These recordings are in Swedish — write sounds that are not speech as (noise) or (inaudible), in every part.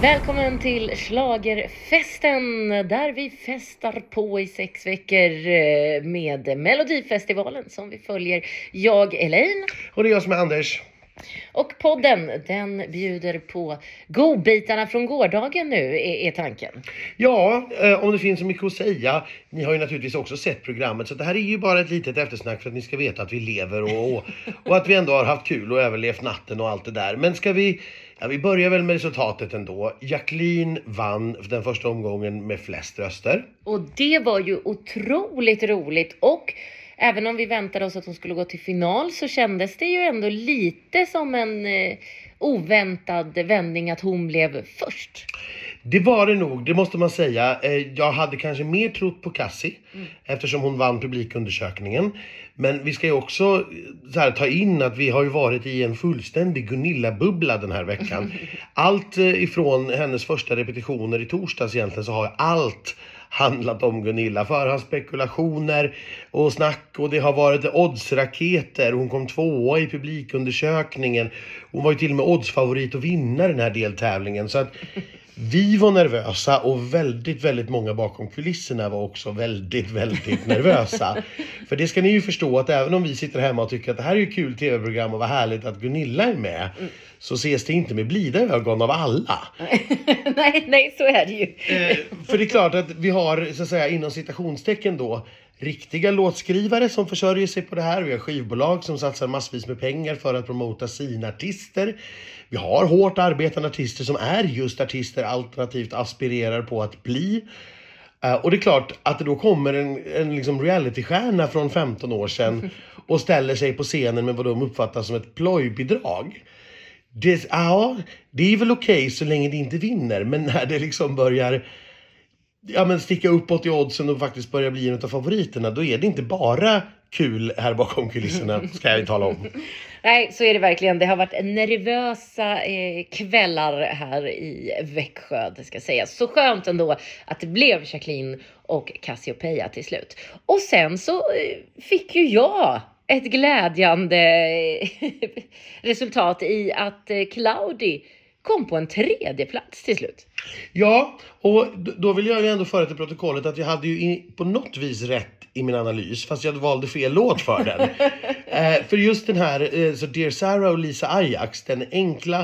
Välkommen till Schlagerfesten där vi festar på i sex veckor eh, med Melodifestivalen som vi följer. Jag, Elaine. Och det är jag som är Anders. Och podden, den bjuder på godbitarna från gårdagen nu, är, är tanken. Ja, eh, om det finns så mycket att säga. Ni har ju naturligtvis också sett programmet, så det här är ju bara ett litet eftersnack för att ni ska veta att vi lever och, och, och att vi ändå har haft kul och överlevt natten och allt det där. Men ska vi Ja, vi börjar väl med resultatet ändå. Jacqueline vann den första omgången med flest röster. Och det var ju otroligt roligt och även om vi väntade oss att hon skulle gå till final så kändes det ju ändå lite som en eh, oväntad vändning att hon blev först. Det var det nog, det måste man säga. Eh, jag hade kanske mer trott på Cassie mm. eftersom hon vann publikundersökningen. Men vi ska ju också eh, här, ta in att vi har ju varit i en fullständig Gunilla-bubbla den här veckan. (laughs) Allt eh, ifrån hennes första repetitioner i torsdags egentligen så har allt handlat om Gunilla. Förhandsspekulationer och snack och det har varit oddsraketer. Hon kom tvåa i publikundersökningen. Hon var ju till och med oddsfavorit att vinna den här deltävlingen. Så att vi var nervösa och väldigt, väldigt många bakom kulisserna var också väldigt, väldigt (laughs) nervösa. För det ska ni ju förstå att även om vi sitter hemma och tycker att det här är ju kul tv-program och vad härligt att Gunilla är med. Mm. Så ses det inte med blida ögon av alla. (laughs) nej, nej, så är det ju. eh, för det är klart att vi har, så att säga, inom citationstecken då, riktiga låtskrivare som försörjer sig på det här. Vi har skivbolag som satsar massvis med pengar för att promota sina artister. Vi har hårt arbetande artister som är just artister alternativt aspirerar på att bli. Uh, och det är klart att det då kommer en, en liksom realitystjärna från 15 år sedan (laughs) och ställer sig på scenen med vad de uppfattar som ett plojbidrag. Det, ja, det är väl okej okay så länge det inte vinner, men när det liksom börjar ja, men sticka uppåt i oddsen och faktiskt börja bli en av favoriterna, då är det inte bara kul här bakom kulisserna, ska jag tala om. (laughs) Nej, så är det verkligen. Det har varit nervösa eh, kvällar här i Växjö, det ska sägas. Så skönt ändå att det blev Jacqueline och Cassiopeia till slut. Och sen så eh, fick ju jag ett glädjande eh, (laughs) resultat i att eh, Claudi kom på en tredje plats till slut. Ja, och då vill jag ju ändå föra till protokollet att jag hade ju på något vis rätt i min analys, fast jag valde fel låt för den. (laughs) eh, för just den här, eh, så Dear Sarah och Lisa Ajax, den enkla,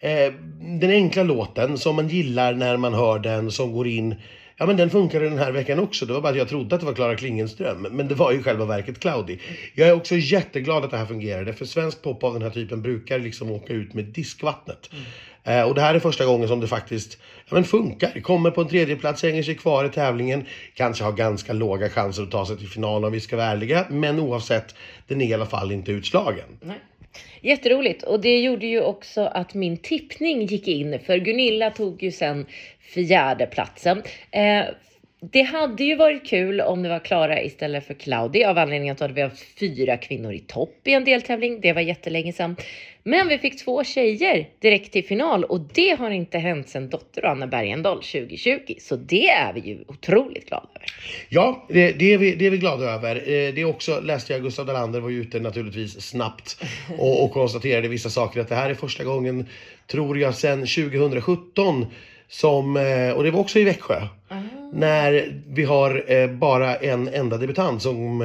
eh, den enkla låten som man gillar när man hör den, som går in Ja men den funkade den här veckan också. Det var bara att jag trodde att det var Klara Klingenström. Men det var ju själva verket Cloudy. Jag är också jätteglad att det här fungerade. För svensk pop av den här typen brukar liksom åka ut med diskvattnet. Mm. Eh, och det här är första gången som det faktiskt ja, men funkar. Kommer på en tredje plats, hänger sig kvar i tävlingen. Kanske har ganska låga chanser att ta sig till final om vi ska vara ärliga. Men oavsett, den är i alla fall inte utslagen. Nej. Jätteroligt och det gjorde ju också att min tippning gick in för Gunilla tog ju sen fjärde platsen. Eh, det hade ju varit kul om det var Klara istället för Claudia av anledningen att vi haft fyra kvinnor i topp i en deltävling. Det var jättelänge sedan. Men vi fick två tjejer direkt till final och det har inte hänt sedan Dotter och Anna Bergendahl 2020. Så det är vi ju otroligt glada över. Ja, det, det, är, vi, det är vi glada över. Eh, det är också, läste jag, Gustav Dalander var ju ute naturligtvis snabbt (laughs) och, och konstaterade vissa saker. Att det här är första gången, tror jag, sedan 2017 som, eh, och det var också i Växjö. När vi har eh, bara en enda debutant som,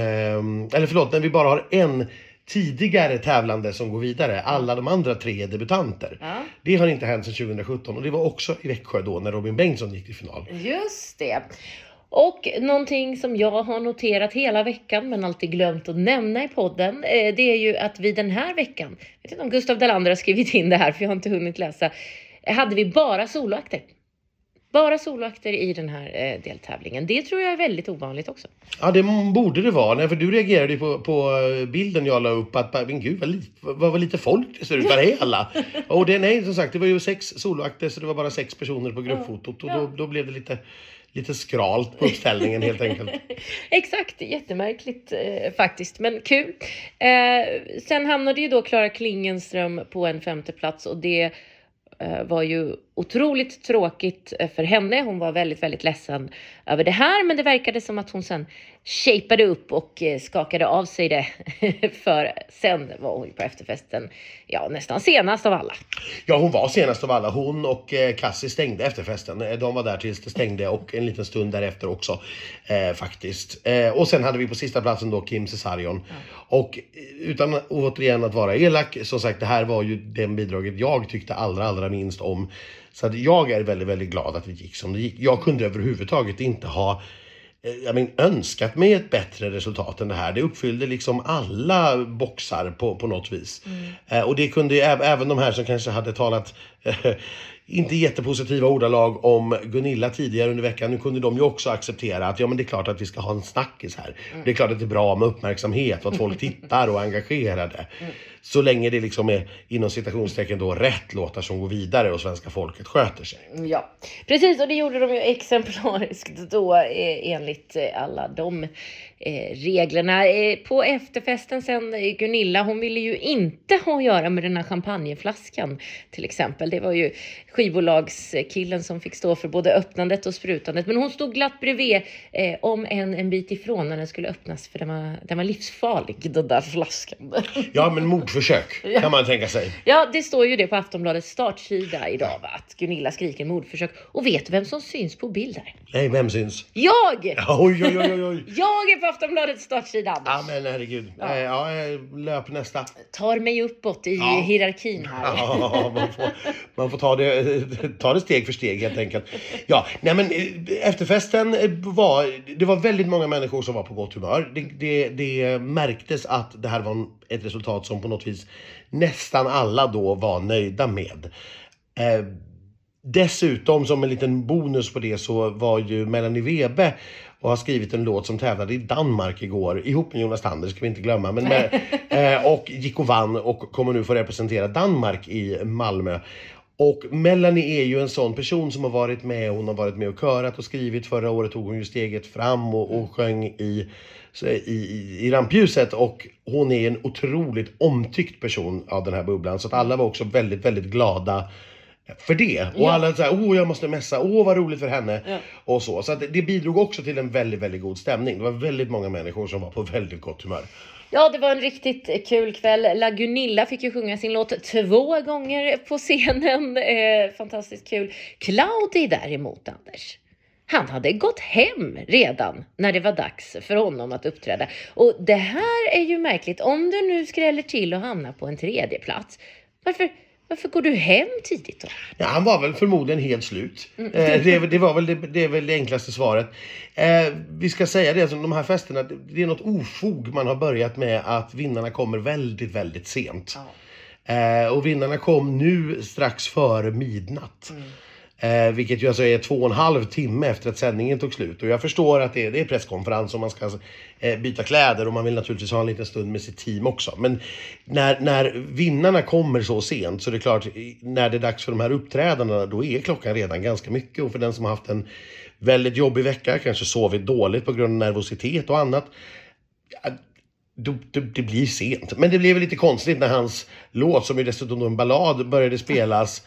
eller förlåt, när vi bara har en tidigare tävlande som går vidare. Alla de andra tre är debutanter. Ja. Det har inte hänt sedan 2017 och det var också i Växjö då när Robin Bengtsson gick till final. Just det. Och någonting som jag har noterat hela veckan men alltid glömt att nämna i podden. Eh, det är ju att vi den här veckan, jag vet inte om Gustav Dalander har skrivit in det här för jag har inte hunnit läsa, hade vi bara soloakter. Bara soloakter i den här eh, deltävlingen. Det tror jag är väldigt ovanligt också. Ja, det borde det vara. Nej, för du reagerade ju på, på bilden jag la upp att men gud vad lite, vad, vad lite folk det ser ut. Var är alla? (laughs) och det, nej, som sagt, det var ju sex soloakter så det var bara sex personer på gruppfotot och då, då blev det lite lite skralt på uppställningen helt enkelt. (laughs) Exakt, jättemärkligt eh, faktiskt, men kul. Eh, sen hamnade ju då Klara Klingenström på en femte plats och det Eh, Eh, var ju otroligt tråkigt eh, för henne. Hon var väldigt, väldigt ledsen över det här, men det verkade som att hon sen shapeade upp och eh, skakade av sig det. (laughs) För sen var hon på efterfesten, ja nästan senast av alla. Ja, hon var senast av alla. Hon och eh, Cassie stängde efterfesten. Eh, De var där tills det stängde och en liten stund därefter också eh, faktiskt. Eh, och sen hade vi på sista platsen då Kim Cesarion. Och eh, utan återigen att vara elak, som sagt det här var ju den bidraget jag tyckte allra, allra minst om. Så att jag är väldigt, väldigt glad att det gick som det gick. Jag kunde överhuvudtaget inte ha jag men, önskat mig ett bättre resultat än det här. Det uppfyllde liksom alla boxar på, på något vis. Eh, och det kunde ju även de här som kanske hade talat eh, inte jättepositiva ordalag om Gunilla tidigare under veckan. Nu kunde de ju också acceptera att ja men det är klart att vi ska ha en snackis här. Det är klart att det är bra med uppmärksamhet och att folk (laughs) tittar och är engagerade. Så länge det liksom är inom citationstecken då rätt låtar som går vidare och svenska folket sköter sig. Ja, precis och det gjorde de ju exemplariskt då eh, enligt eh, alla de eh, reglerna. Eh, på efterfesten sen, eh, Gunilla, hon ville ju inte ha att göra med den här champagneflaskan till exempel. Det var ju skivbolagskillen som fick stå för både öppnandet och sprutandet. Men hon stod glatt bredvid, eh, om en en bit ifrån när den skulle öppnas för den var, den var livsfarlig, den där flaskan. Ja men mordförsök (laughs) kan man tänka sig. Ja, det står ju det på Aftonbladets startsida idag, va? att Gunilla skriker mordförsök. Och vet du vem som syns på bild där? Nej, vem syns? Jag! Oj, oj, oj, oj. Jag är på Aftonbladets startsida. Ja men herregud. Ja. Ja, eh, löp nästa. Tar mig uppåt i Ja. hierarkin här. Ja, man får, man får ta, det, ta det steg för steg helt enkelt. Ja, nej men eh, efterfesten eh, var, det var väldigt många människor som var på gott humör. Det, det, det märktes att det här var ett resultat som på något vis nästan alla då var nöjda med. Eh, Dessutom som en liten bonus på det så var ju Melanie Webe och har skrivit en låt som tävlade i Danmark igår ihop med Jonas Tander ska vi inte glömma. Men med, (laughs) eh, och gick och vann och kommer nu få representera Danmark i Malmö. Och Melanie är ju en sån person som har varit med, hon har varit med och körat och skrivit. Förra året tog hon ju steget fram och, och sjöng i, så- i, i, i rampljuset. Och hon är en otroligt omtyckt person av den här bubblan. Så att alla var också väldigt, väldigt glada för det. Och Ja. alla såhär, åh jag måste messa, åh vad roligt för henne. Ja. Och så. Så att det bidrog också till en väldigt, väldigt god stämning. Det var väldigt många människor som var på väldigt gott humör. Ja, det var en riktigt kul kväll. La Gunilla fick ju sjunga sin låt två gånger på scenen. (laughs) Eh, fantastiskt kul. Claudi däremot, Anders. Han hade gått hem redan när det var dags för honom att uppträda. Och det här är ju märkligt. Om du nu skräller till och hamnar på en tredje plats, varför, varför går du hem tidigt då? Ja, han var väl förmodligen helt slut. Eh, det, det, var väl det, det är väl det enklaste svaret. Eh, vi ska säga det, som de här festerna, det, är något ofog man har börjat med att vinnarna kommer väldigt, väldigt sent. Eh, och vinnarna kom nu strax före midnatt. Eh, vilket ju alltså är två och en halv timme efter att sändningen tog slut. Och jag förstår att det är, det är presskonferens och man ska eh, byta kläder och man vill naturligtvis ha en liten stund med sitt team också. Men när, när vinnarna kommer så sent så är det klart, när det är dags för de här uppträdandena då är klockan redan ganska mycket. Och för den som har haft en väldigt jobbig vecka, kanske sovit dåligt på grund av nervositet och annat. Eh, ja, det, blir sent. Men det blev lite konstigt när hans låt, som ju dessutom då en ballad, började spelas.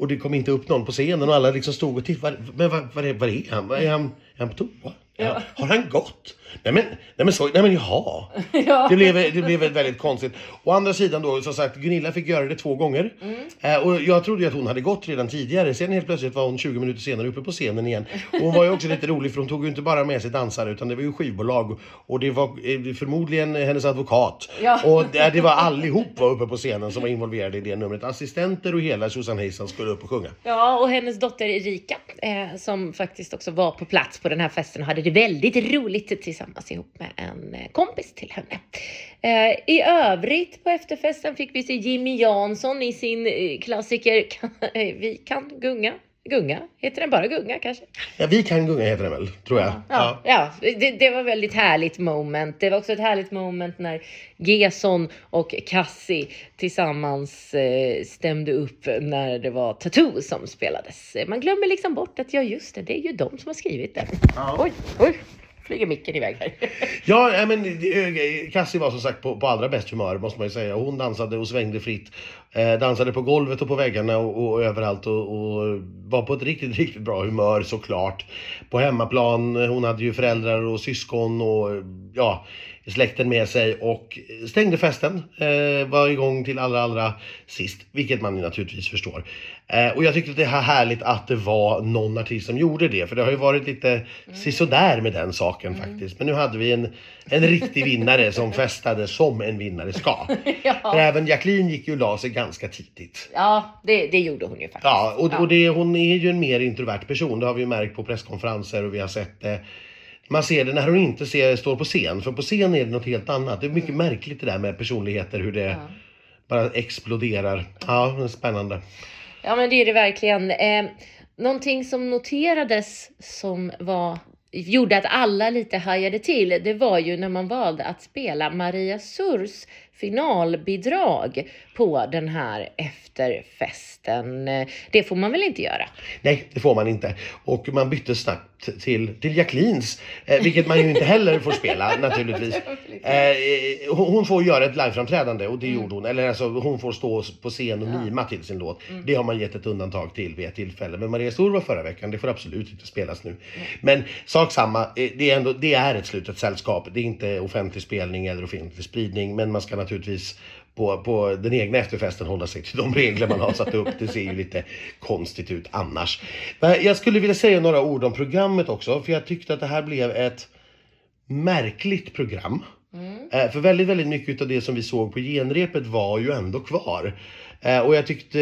Och det kom inte upp någon på scenen och alla liksom stod och tittade. Men var, var, är, var är han? Är han, är han på toa? Ja. Har han gått? Nej men, nej men, så, nej men jaha. (laughs) Ja. Det blev, det blev väldigt konstigt. Å andra sidan då, som sagt, Gunilla fick göra det två gånger. Eh, och jag trodde att hon hade gått redan tidigare. Sen helt plötsligt var hon 20 minuter senare uppe på scenen igen. Och hon var ju också lite rolig för hon tog ju inte bara med sig dansare utan det var ju skivbolag. Och det var eh, förmodligen hennes advokat. Ja. Och det, det var allihop var uppe på scenen som var involverade i det numret. Assistenter och hela Susan Hejsan skulle upp och sjunga. Ja, och hennes dotter Erika, eh, som faktiskt också var på plats på den här festen, hade det väldigt roligt tillsammans ihop med en eh, kompis till henne. Eh, I övrigt på efterfesten fick vi se Jimmy Jansson i sin eh, klassiker Vi kan gunga. Gunga? Heter den bara Gunga kanske? Ja, vi kan gunga heter den väl, tror jag. Ja, ja det, det var väldigt härligt moment. Det var också ett härligt moment när Gesson och Cassie tillsammans eh, stämde upp när det var Tattoo som spelades. Man glömmer liksom bort att ja just det, det är ju de som har skrivit den. Ja. Oj, oj flyger micken iväg här. Ja, men Kassi eh, Cassie var som sagt på, på allra bäst humör måste man ju säga. Hon dansade och svängde fritt. Eh, dansade på golvet och på väggarna och, och överallt och, och var på ett riktigt, (laughs) riktigt bra humör såklart. På hemmaplan, hon hade ju föräldrar och syskon och ja, släkten med sig och stängde festen. Eh, var igång till allra, allra sist, vilket man ju naturligtvis förstår. Eh, och jag tyckte det är härligt att det var någon artist som gjorde det, för det har ju varit lite mm. sisådär med den saken mm. faktiskt. Men nu hade vi en, en riktig vinnare som (laughs) festade som en vinnare ska. (laughs) ja. För även Jacqueline gick ju och la sig ganska tidigt. Ja, det, det gjorde hon ju faktiskt. Ja, och, ja. och det, hon är ju en mer introvert person. Det har vi ju märkt på presskonferenser och vi har sett det man ser det när hon inte ser, står på scen. För på scen är det något helt annat. Det är mycket mm. märkligt det där med personligheter, hur det ja. bara exploderar. Ja, spännande. Ja men det är det verkligen. Eh, någonting som noterades som var gjorde att alla lite hajade till, det var ju när man valde att spela Maria Surs finalbidrag på den här efterfesten. Det får man väl inte göra? Nej, det får man inte. Och man bytte snabbt till, till Jacquelines, eh, vilket man ju inte heller får spela (laughs) naturligtvis. Eh, hon får göra ett liveframträdande och det mm. gjorde hon. Eller alltså hon får stå på scen och ja. mima till sin låt. Mm. Det har man gett ett undantag till vid ett tillfälle. Men Maria Stor var förra veckan, det får absolut inte spelas nu. Mm. Men sak samma, eh, det är, ändå, det är ett slutet sällskap. Det är inte offentlig spelning eller offentlig spridning. Men man ska naturligtvis på, på den egna efterfesten hålla sig till de regler man har satt upp. Det ser ju lite konstigt ut annars. Men jag skulle vilja säga några ord om programmet också, för jag tyckte att det här blev ett märkligt program. Mm. Eh, för väldigt, väldigt mycket av det som vi såg på genrepet var ju ändå kvar. Eh, och jag tyckte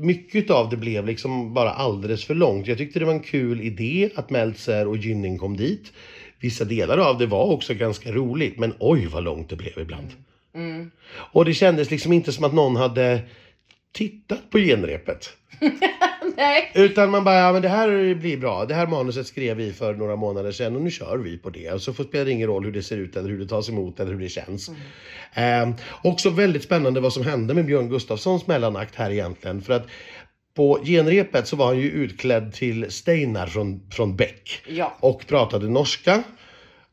mycket av det blev liksom bara alldeles för långt. Jag tyckte det var en kul idé att Meltzer och Gynning kom dit. Vissa delar av det var också ganska roligt, men oj vad långt det blev ibland. Mm. Och det kändes liksom inte som att någon hade tittat på genrepet. (laughs) Nej. Utan man bara, ja men det här blir bra. Det här manuset skrev vi för några månader sedan och nu kör vi på det. Och så spelar det ingen roll hur det ser ut eller hur det tas emot eller hur det känns. Mm. Eh, också väldigt spännande vad som hände med Björn Gustafssons mellanakt här egentligen. För att på genrepet så var han ju utklädd till Steinar från, från Beck. Ja. Och pratade norska.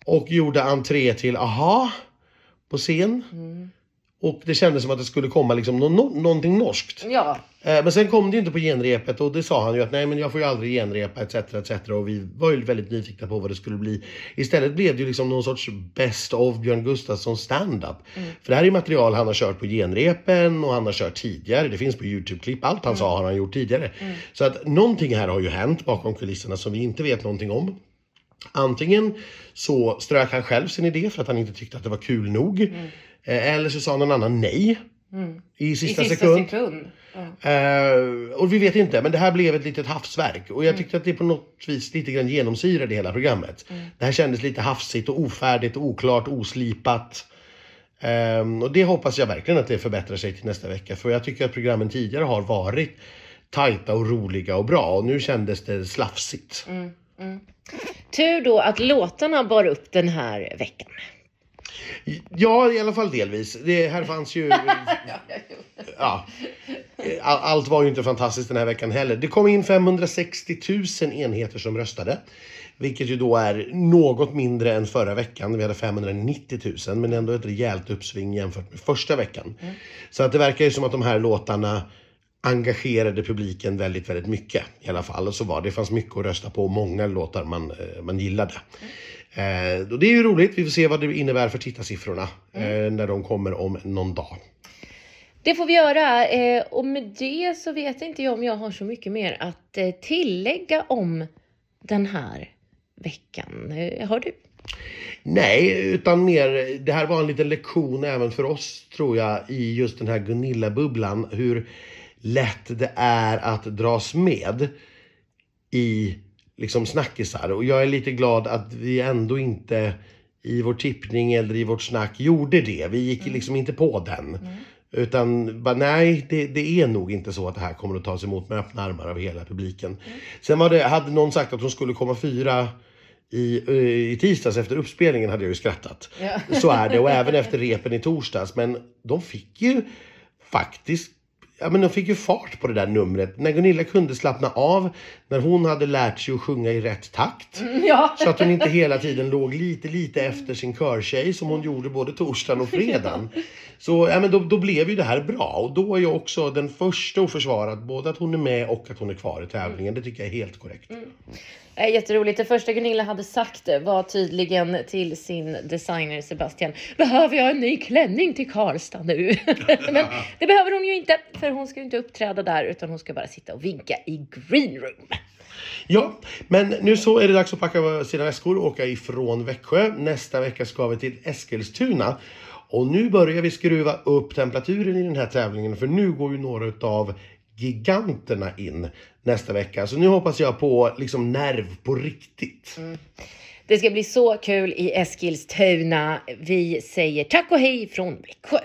Och gjorde entré till Aha på scen. Mm. Och det kändes som att det skulle komma liksom no no någonting norskt. Ja. Eh, men sen kom det ju inte på genrepet och det sa han ju att nej men jag får ju aldrig genrepa etc. etc. Och vi var ju väldigt nyfikna på vad det skulle bli. Istället blev det ju liksom någon sorts Best of Björn Gustafsson stand-up. Mm. För det här är material han har kört på genrepen och han har kört tidigare. Det finns på Youtube-klipp. Allt han mm. sa har han gjort tidigare. Mm. Så att någonting här har ju hänt bakom kulisserna som vi inte vet någonting om. Antingen så strök han själv sin idé för att han inte tyckte att det var kul nog. Mm. Eller så sa någon annan nej. Mm. I sista, I sista sekund. sekund. Uh, och vi vet inte, men det här blev ett litet havsverk. Och jag mm. tyckte att det på något vis lite grann genomsyrade hela programmet. Mm. Det här kändes lite hafsigt och ofärdigt, oklart, oslipat. Um, och det hoppas jag verkligen att det förbättrar sig till nästa vecka. För jag tycker att programmen tidigare har varit tajta och roliga och bra. Och nu kändes det slafsigt. Tur då att låtarna bar upp den här veckan. Ja, i alla fall delvis. Det här fanns ju... (laughs) ja, allt var ju inte fantastiskt den här veckan heller. Det kom in 560 000 enheter som röstade. Vilket ju då är något mindre än förra veckan. Vi hade 590 000 men ändå ett rejält uppsving jämfört med första veckan. Mm. Så att det verkar ju som att de här låtarna engagerade publiken väldigt, väldigt mycket i alla fall. Och så var det. det fanns mycket att rösta på. Många låtar man, eh, man gillade. Mm. Eh, och det är ju roligt. Vi får se vad det innebär för tittarsiffrorna mm. eh, när de kommer om någon dag. Det får vi göra. Eh, och med det så vet inte jag om jag har så mycket mer att eh, tillägga om den här veckan. Eh, har du? Nej, utan mer, det här var en liten lektion även för oss tror jag i just den här Gunilla-bubblan. Hur lätt det är att dras med i liksom snackisar. Och jag är lite glad att vi ändå inte i vår tippning eller i vårt snack gjorde det. Vi gick mm. liksom inte på den. Mm. Utan bara, nej, det, det, är nog inte så att det här kommer att tas emot med öppna armar av hela publiken. Mm. Sen var det, hade någon sagt att hon skulle komma fyra i, eh, i tisdags efter uppspelningen hade jag ju skrattat. Ja. Så är det och även efter repen i torsdags. Men de fick ju faktiskt ja, men de fick ju fart på det där numret. När Gunilla kunde slappna av, när hon hade lärt sig att sjunga i rätt takt. Ja. Så att hon inte hela tiden låg lite, lite efter sin körtjej som hon gjorde både torsdagen och fredagen. (laughs) Så ja, men då, då blev ju det här bra och då är jag också den första att försvara att både att hon är med och att hon är kvar i tävlingen. Det tycker jag är helt korrekt. Eh, Jätteroligt. Det första Gunilla hade sagt var tydligen till sin designer Sebastian. Behöver jag en ny klänning till Karlstad nu? (laughs) Men det behöver hon ju inte, för hon ska ju inte uppträda där utan hon ska bara sitta och vinka i green room. Ja, men nu så är det dags att packa sina väskor och åka ifrån Växjö. Nästa vecka ska vi till Eskilstuna. Och nu börjar vi skruva upp temperaturen i den här tävlingen för nu går ju några utav giganterna in nästa vecka. Så nu hoppas jag på liksom nerv på riktigt. Mm. Det ska bli så kul i Eskilstuna. Vi säger tack och hej från Växjö.